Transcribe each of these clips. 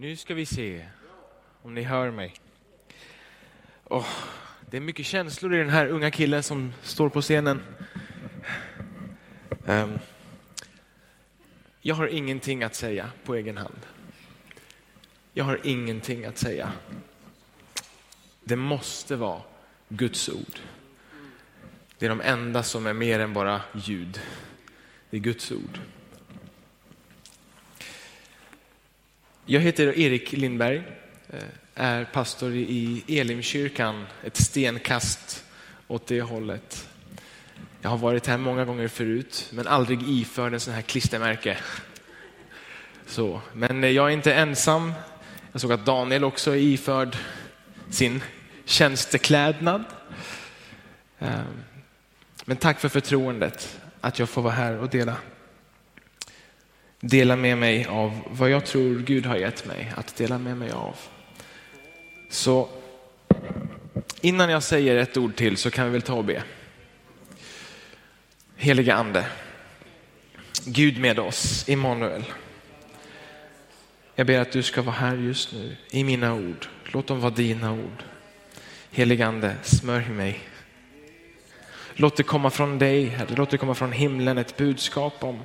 Nu ska vi se om ni hör mig. Oh, det är mycket känslor i den här unga killen som står på scenen. Um, jag har ingenting att säga på egen hand. Jag har ingenting att säga. Det måste vara Guds ord. Det är de enda som är mer än bara ljud. Det är Guds ord. Jag heter Erik Lindberg, eh, är pastor i Elimkyrkan, ett stenkast åt det hållet. Jag har varit här många gånger förut, men aldrig iförd en sån här klistermärke. Så, men jag är inte ensam. Jag såg att Daniel också är iförd sin tjänsteklädnad. Eh, men tack för förtroendet att jag får vara här och dela dela med mig av vad jag tror Gud har gett mig att dela med mig av. Så innan jag säger ett ord till så kan vi väl ta och be. Heliga ande, Gud med oss, Immanuel. Jag ber att du ska vara här just nu i mina ord. Låt dem vara dina ord. Heliga ande, smörj mig. Låt det komma från dig, Herre. Låt det komma från himlen ett budskap om,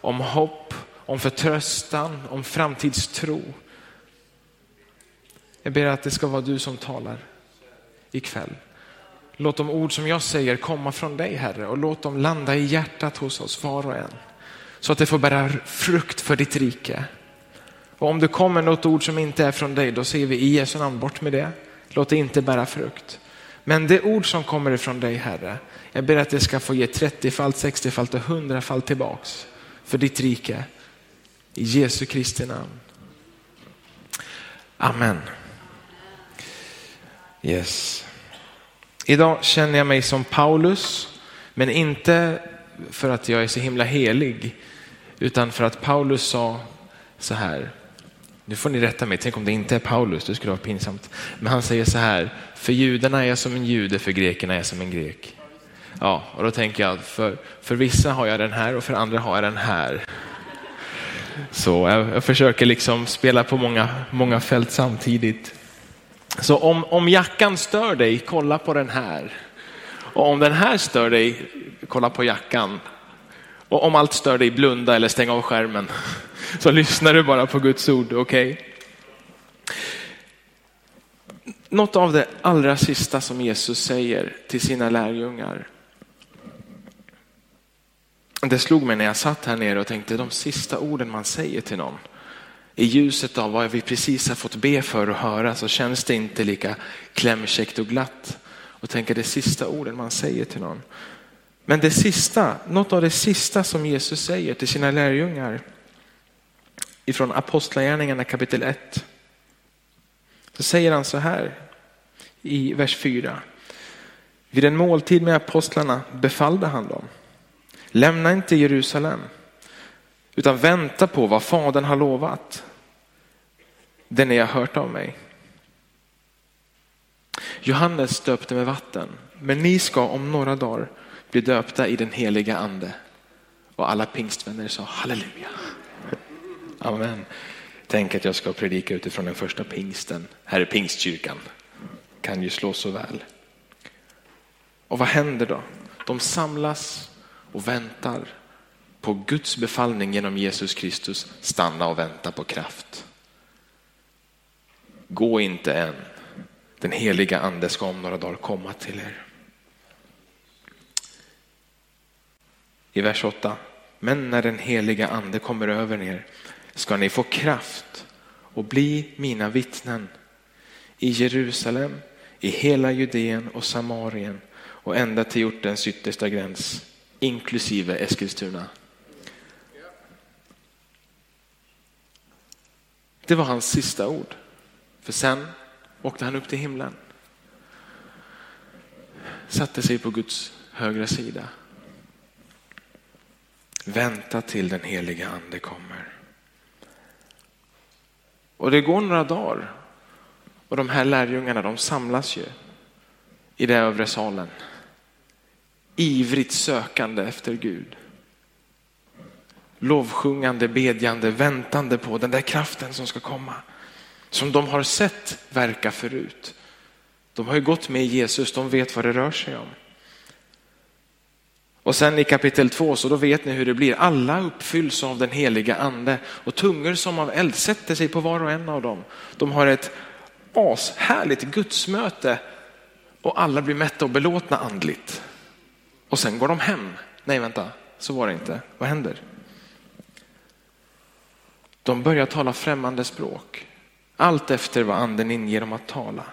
om hopp, om förtröstan, om framtidstro. Jag ber att det ska vara du som talar ikväll. Låt de ord som jag säger komma från dig Herre och låt dem landa i hjärtat hos oss var och en. Så att det får bära frukt för ditt rike. Och om det kommer något ord som inte är från dig, då säger vi i Jesu namn bort med det. Låt det inte bära frukt. Men det ord som kommer ifrån dig Herre, jag ber att det ska få ge 30-falt, 60-falt och 100-falt tillbaks för ditt rike. I Jesu Kristi namn. Amen. Yes. Idag känner jag mig som Paulus, men inte för att jag är så himla helig, utan för att Paulus sa så här. Nu får ni rätta mig, tänk om det inte är Paulus, det skulle vara pinsamt. Men han säger så här, för judarna är jag som en jude, för grekerna är jag som en grek. Ja, och då tänker jag, för, för vissa har jag den här och för andra har jag den här. Så jag, jag, försöker liksom spela på många, många fält samtidigt. Så om, om jackan stör dig, kolla på den här. Och om den här stör dig, kolla på jackan. Och om allt stör dig, blunda eller stäng av skärmen. Så lyssnar du bara på Guds ord, okej? Okay? Något av det allra sista som Jesus säger till sina lärjungar det slog mig när jag satt här nere och tänkte de sista orden man säger till någon. I ljuset av vad vi precis har fått be för och höra så känns det inte lika klämkäckt och glatt. Och tänka det sista orden man säger till någon. Men det sista, något av det sista som Jesus säger till sina lärjungar ifrån Apostlagärningarna kapitel 1. Så säger han så här i vers 4. Vid en måltid med apostlarna befallde han dem Lämna inte Jerusalem, utan vänta på vad Fadern har lovat. Det ni har hört av mig. Johannes döpte med vatten, men ni ska om några dagar bli döpta i den heliga ande. Och alla pingstvänner sa halleluja. Amen. Tänk att jag ska predika utifrån den första pingsten här i pingstkyrkan. Kan ju slå så väl. Och vad händer då? De samlas och väntar på Guds befallning genom Jesus Kristus, stanna och vänta på kraft. Gå inte än, den heliga ande ska om några dagar komma till er. I vers 8, men när den heliga ande kommer över er ska ni få kraft och bli mina vittnen i Jerusalem, i hela Judeen och Samarien och ända till jordens yttersta gräns inklusive Eskilstuna. Det var hans sista ord. För sen åkte han upp till himlen. Satte sig på Guds högra sida. Vänta till den heliga ande kommer. Och det går några dagar och de här lärjungarna de samlas ju i den övre salen ivrigt sökande efter Gud. Lovsjungande, bedjande, väntande på den där kraften som ska komma. som de har sett verka förut. De har ju gått med Jesus, de vet vad det rör sig om. Och sen i kapitel två, så då vet ni hur det blir. Alla uppfylls av den heliga ande och tungor som av eld sätter sig på var och en av dem. De har ett ashärligt gudsmöte och alla blir mätta och belåtna andligt. Och sen går de hem. Nej, vänta, så var det inte. Vad händer? De börjar tala främmande språk. Allt efter vad anden inger dem att tala.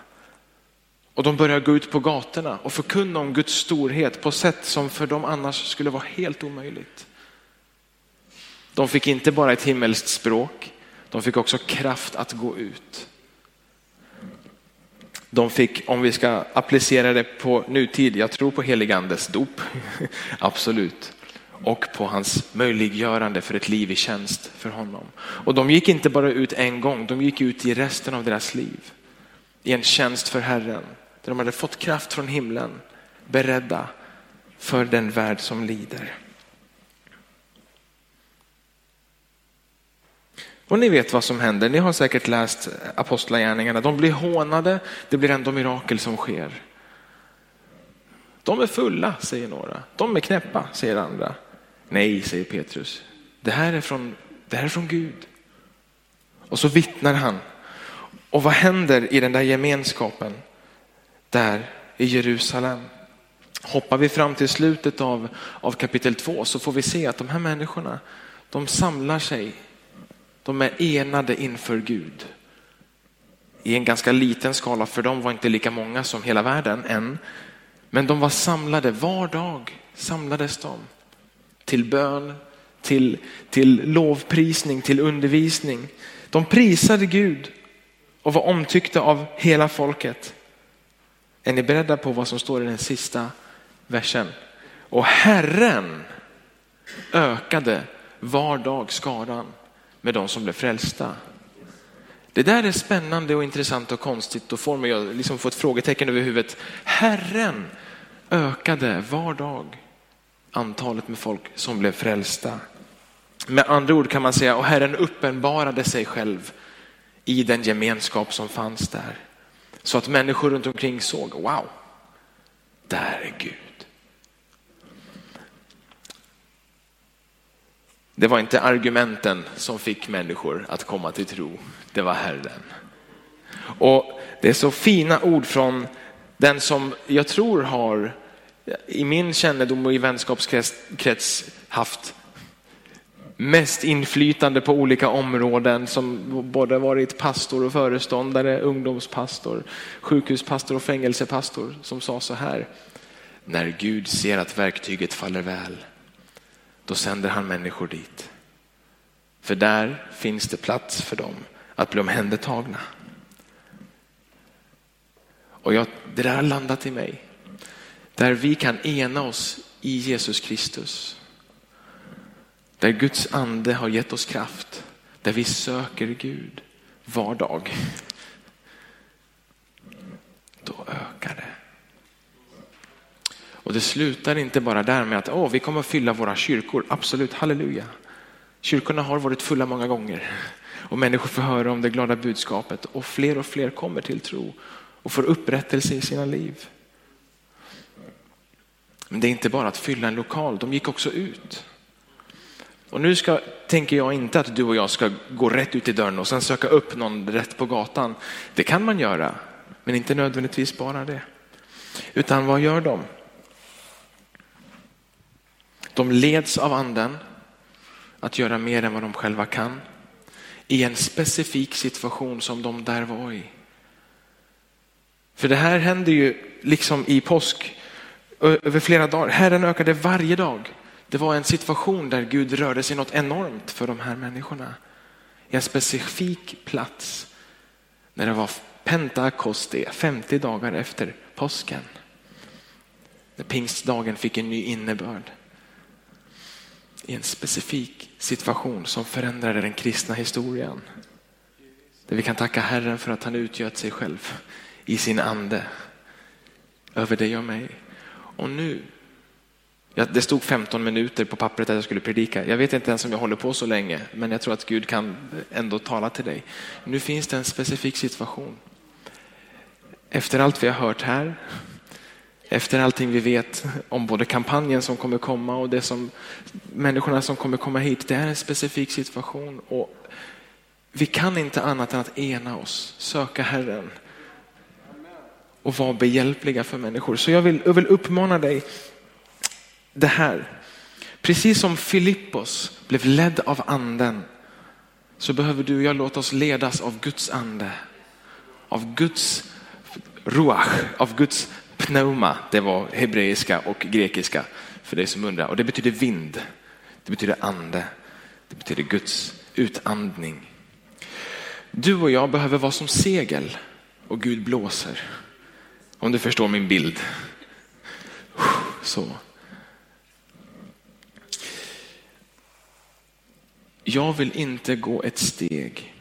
Och de börjar gå ut på gatorna och förkunna om Guds storhet på sätt som för dem annars skulle vara helt omöjligt. De fick inte bara ett himmelskt språk, de fick också kraft att gå ut. De fick, om vi ska applicera det på nutid, jag tror på heligandes dop, absolut. Och på hans möjliggörande för ett liv i tjänst för honom. Och de gick inte bara ut en gång, de gick ut i resten av deras liv. I en tjänst för Herren. Där de hade fått kraft från himlen, beredda för den värld som lider. Och ni vet vad som händer, ni har säkert läst apostlagärningarna. De blir hånade, det blir ändå mirakel som sker. De är fulla, säger några. De är knäppa, säger andra. Nej, säger Petrus. Det här är från, det här är från Gud. Och så vittnar han. Och vad händer i den där gemenskapen där i Jerusalem? Hoppar vi fram till slutet av, av kapitel två så får vi se att de här människorna, de samlar sig de är enade inför Gud. I en ganska liten skala, för de var inte lika många som hela världen än. Men de var samlade, var dag samlades de. Till bön, till, till lovprisning, till undervisning. De prisade Gud och var omtyckta av hela folket. Är ni beredda på vad som står i den sista versen? Och Herren ökade var dag skadan med de som blev frälsta. Det där är spännande och intressant och konstigt. och får man liksom få ett frågetecken över huvudet. Herren ökade var dag antalet med folk som blev frälsta. Med andra ord kan man säga, och Herren uppenbarade sig själv i den gemenskap som fanns där. Så att människor runt omkring såg, wow, där är Gud. Det var inte argumenten som fick människor att komma till tro, det var Herren. Och Det är så fina ord från den som jag tror har i min kännedom och i vänskapskrets haft mest inflytande på olika områden som både varit pastor och föreståndare, ungdomspastor, sjukhuspastor och fängelsepastor som sa så här. När Gud ser att verktyget faller väl då sänder han människor dit. För där finns det plats för dem att bli omhändertagna. Och jag, det där har landat i mig. Där vi kan ena oss i Jesus Kristus. Där Guds ande har gett oss kraft. Där vi söker Gud var dag. Då ökar det. Och det slutar inte bara där med att oh, vi kommer att fylla våra kyrkor. Absolut, halleluja. Kyrkorna har varit fulla många gånger och människor får höra om det glada budskapet och fler och fler kommer till tro och får upprättelse i sina liv. Men det är inte bara att fylla en lokal, de gick också ut. Och nu ska, tänker jag inte att du och jag ska gå rätt ut i dörren och sen söka upp någon rätt på gatan. Det kan man göra, men inte nödvändigtvis bara det. Utan vad gör de? De leds av anden att göra mer än vad de själva kan i en specifik situation som de där var i. För det här händer ju liksom i påsk över flera dagar. Herren ökade varje dag. Det var en situation där Gud rörde sig något enormt för de här människorna. I en specifik plats när det var pentakosti, 50 dagar efter påsken. När pingstdagen fick en ny innebörd i en specifik situation som förändrade den kristna historien. Där vi kan tacka Herren för att han utgöt sig själv i sin ande över dig och mig. Och nu Ja, det stod 15 minuter på pappret att jag skulle predika. Jag vet inte ens om jag håller på så länge, men jag tror att Gud kan ändå tala till dig. Nu finns det en specifik situation. Efter allt vi har hört här, efter allting vi vet om både kampanjen som kommer komma och det som människorna som kommer komma hit. Det är en specifik situation och vi kan inte annat än att ena oss, söka Herren och vara behjälpliga för människor. Så jag vill, jag vill uppmana dig det här. Precis som Filippos blev ledd av anden så behöver du och jag låta oss ledas av Guds ande. Av Guds ruach, av Guds pneuma. Det var hebreiska och grekiska för dig som undrar. Och det betyder vind. Det betyder ande. Det betyder Guds utandning. Du och jag behöver vara som segel och Gud blåser. Om du förstår min bild. Så. Jag vill inte gå ett steg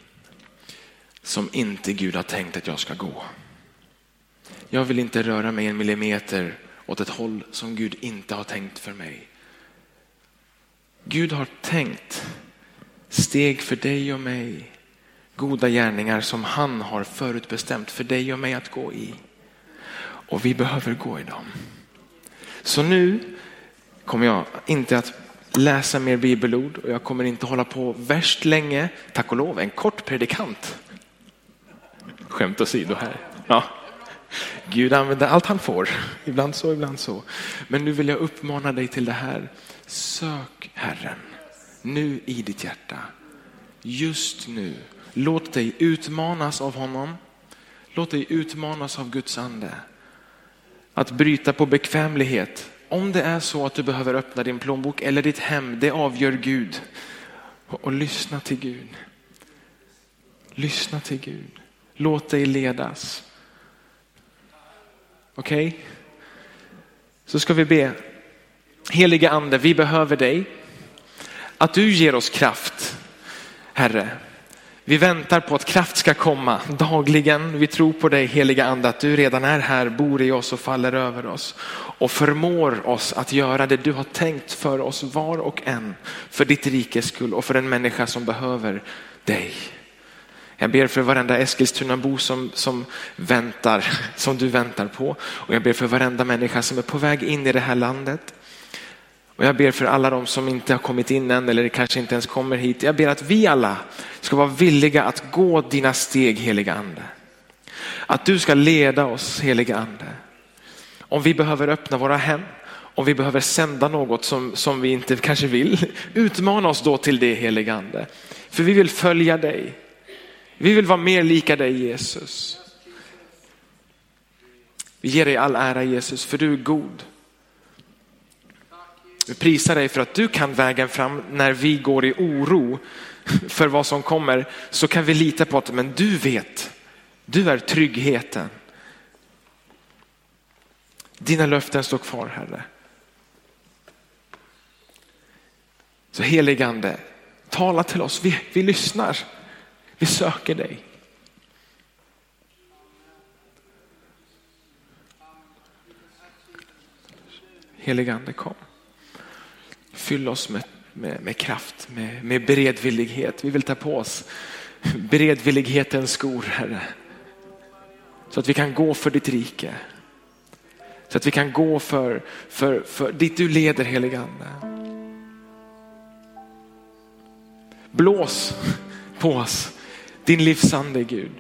som inte Gud har tänkt att jag ska gå. Jag vill inte röra mig en millimeter åt ett håll som Gud inte har tänkt för mig. Gud har tänkt steg för dig och mig, goda gärningar som han har förutbestämt för dig och mig att gå i. Och vi behöver gå i dem. Så nu kommer jag inte att läsa mer bibelord och jag kommer inte hålla på värst länge. Tack och lov, en kort predikant. Skämt åsido här. Ja. Gud använder allt han får, ibland så, ibland så. Men nu vill jag uppmana dig till det här. Sök Herren, nu i ditt hjärta. Just nu. Låt dig utmanas av honom. Låt dig utmanas av Guds ande. Att bryta på bekvämlighet. Om det är så att du behöver öppna din plånbok eller ditt hem, det avgör Gud. Och, och lyssna till Gud. Lyssna till Gud. Låt dig ledas. Okej? Okay? Så ska vi be. Helige ande, vi behöver dig. Att du ger oss kraft, Herre. Vi väntar på att kraft ska komma dagligen. Vi tror på dig heliga ande att du redan är här, bor i oss och faller över oss och förmår oss att göra det du har tänkt för oss var och en för ditt rikes skull och för en människa som behöver dig. Jag ber för varenda Eskilstuna-bo som, som väntar, som du väntar på. Och jag ber för varenda människa som är på väg in i det här landet. Och jag ber för alla de som inte har kommit in än eller kanske inte ens kommer hit. Jag ber att vi alla ska vara villiga att gå dina steg heliga ande. Att du ska leda oss heliga ande. Om vi behöver öppna våra hem, om vi behöver sända något som, som vi inte kanske vill, utmana oss då till det heliga ande. För vi vill följa dig. Vi vill vara mer lika dig Jesus. Vi ger dig all ära Jesus för du är god. Vi prisar dig för att du kan vägen fram när vi går i oro för vad som kommer. Så kan vi lita på att men du vet, du är tryggheten. Dina löften står kvar Herre. Så heligande, tala till oss, vi, vi lyssnar. Vi söker dig. Heligande kom. Fyll oss med, med, med kraft, med, med beredvillighet. Vi vill ta på oss beredvillighetens skor, Herre. Så att vi kan gå för ditt rike. Så att vi kan gå för, för, för dit du leder heligande. Blås på oss din livsande Gud.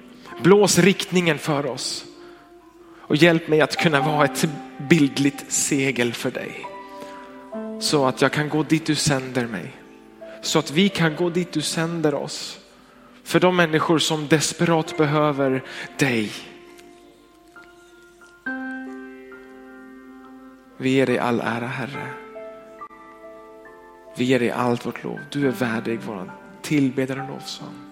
Blås riktningen för oss och hjälp mig att kunna vara ett bildligt segel för dig. Så att jag kan gå dit du sänder mig. Så att vi kan gå dit du sänder oss. För de människor som desperat behöver dig. Vi ger dig all ära Herre. Vi ger dig allt vårt lov. Du är värdig vår tillbedjan och lovsång.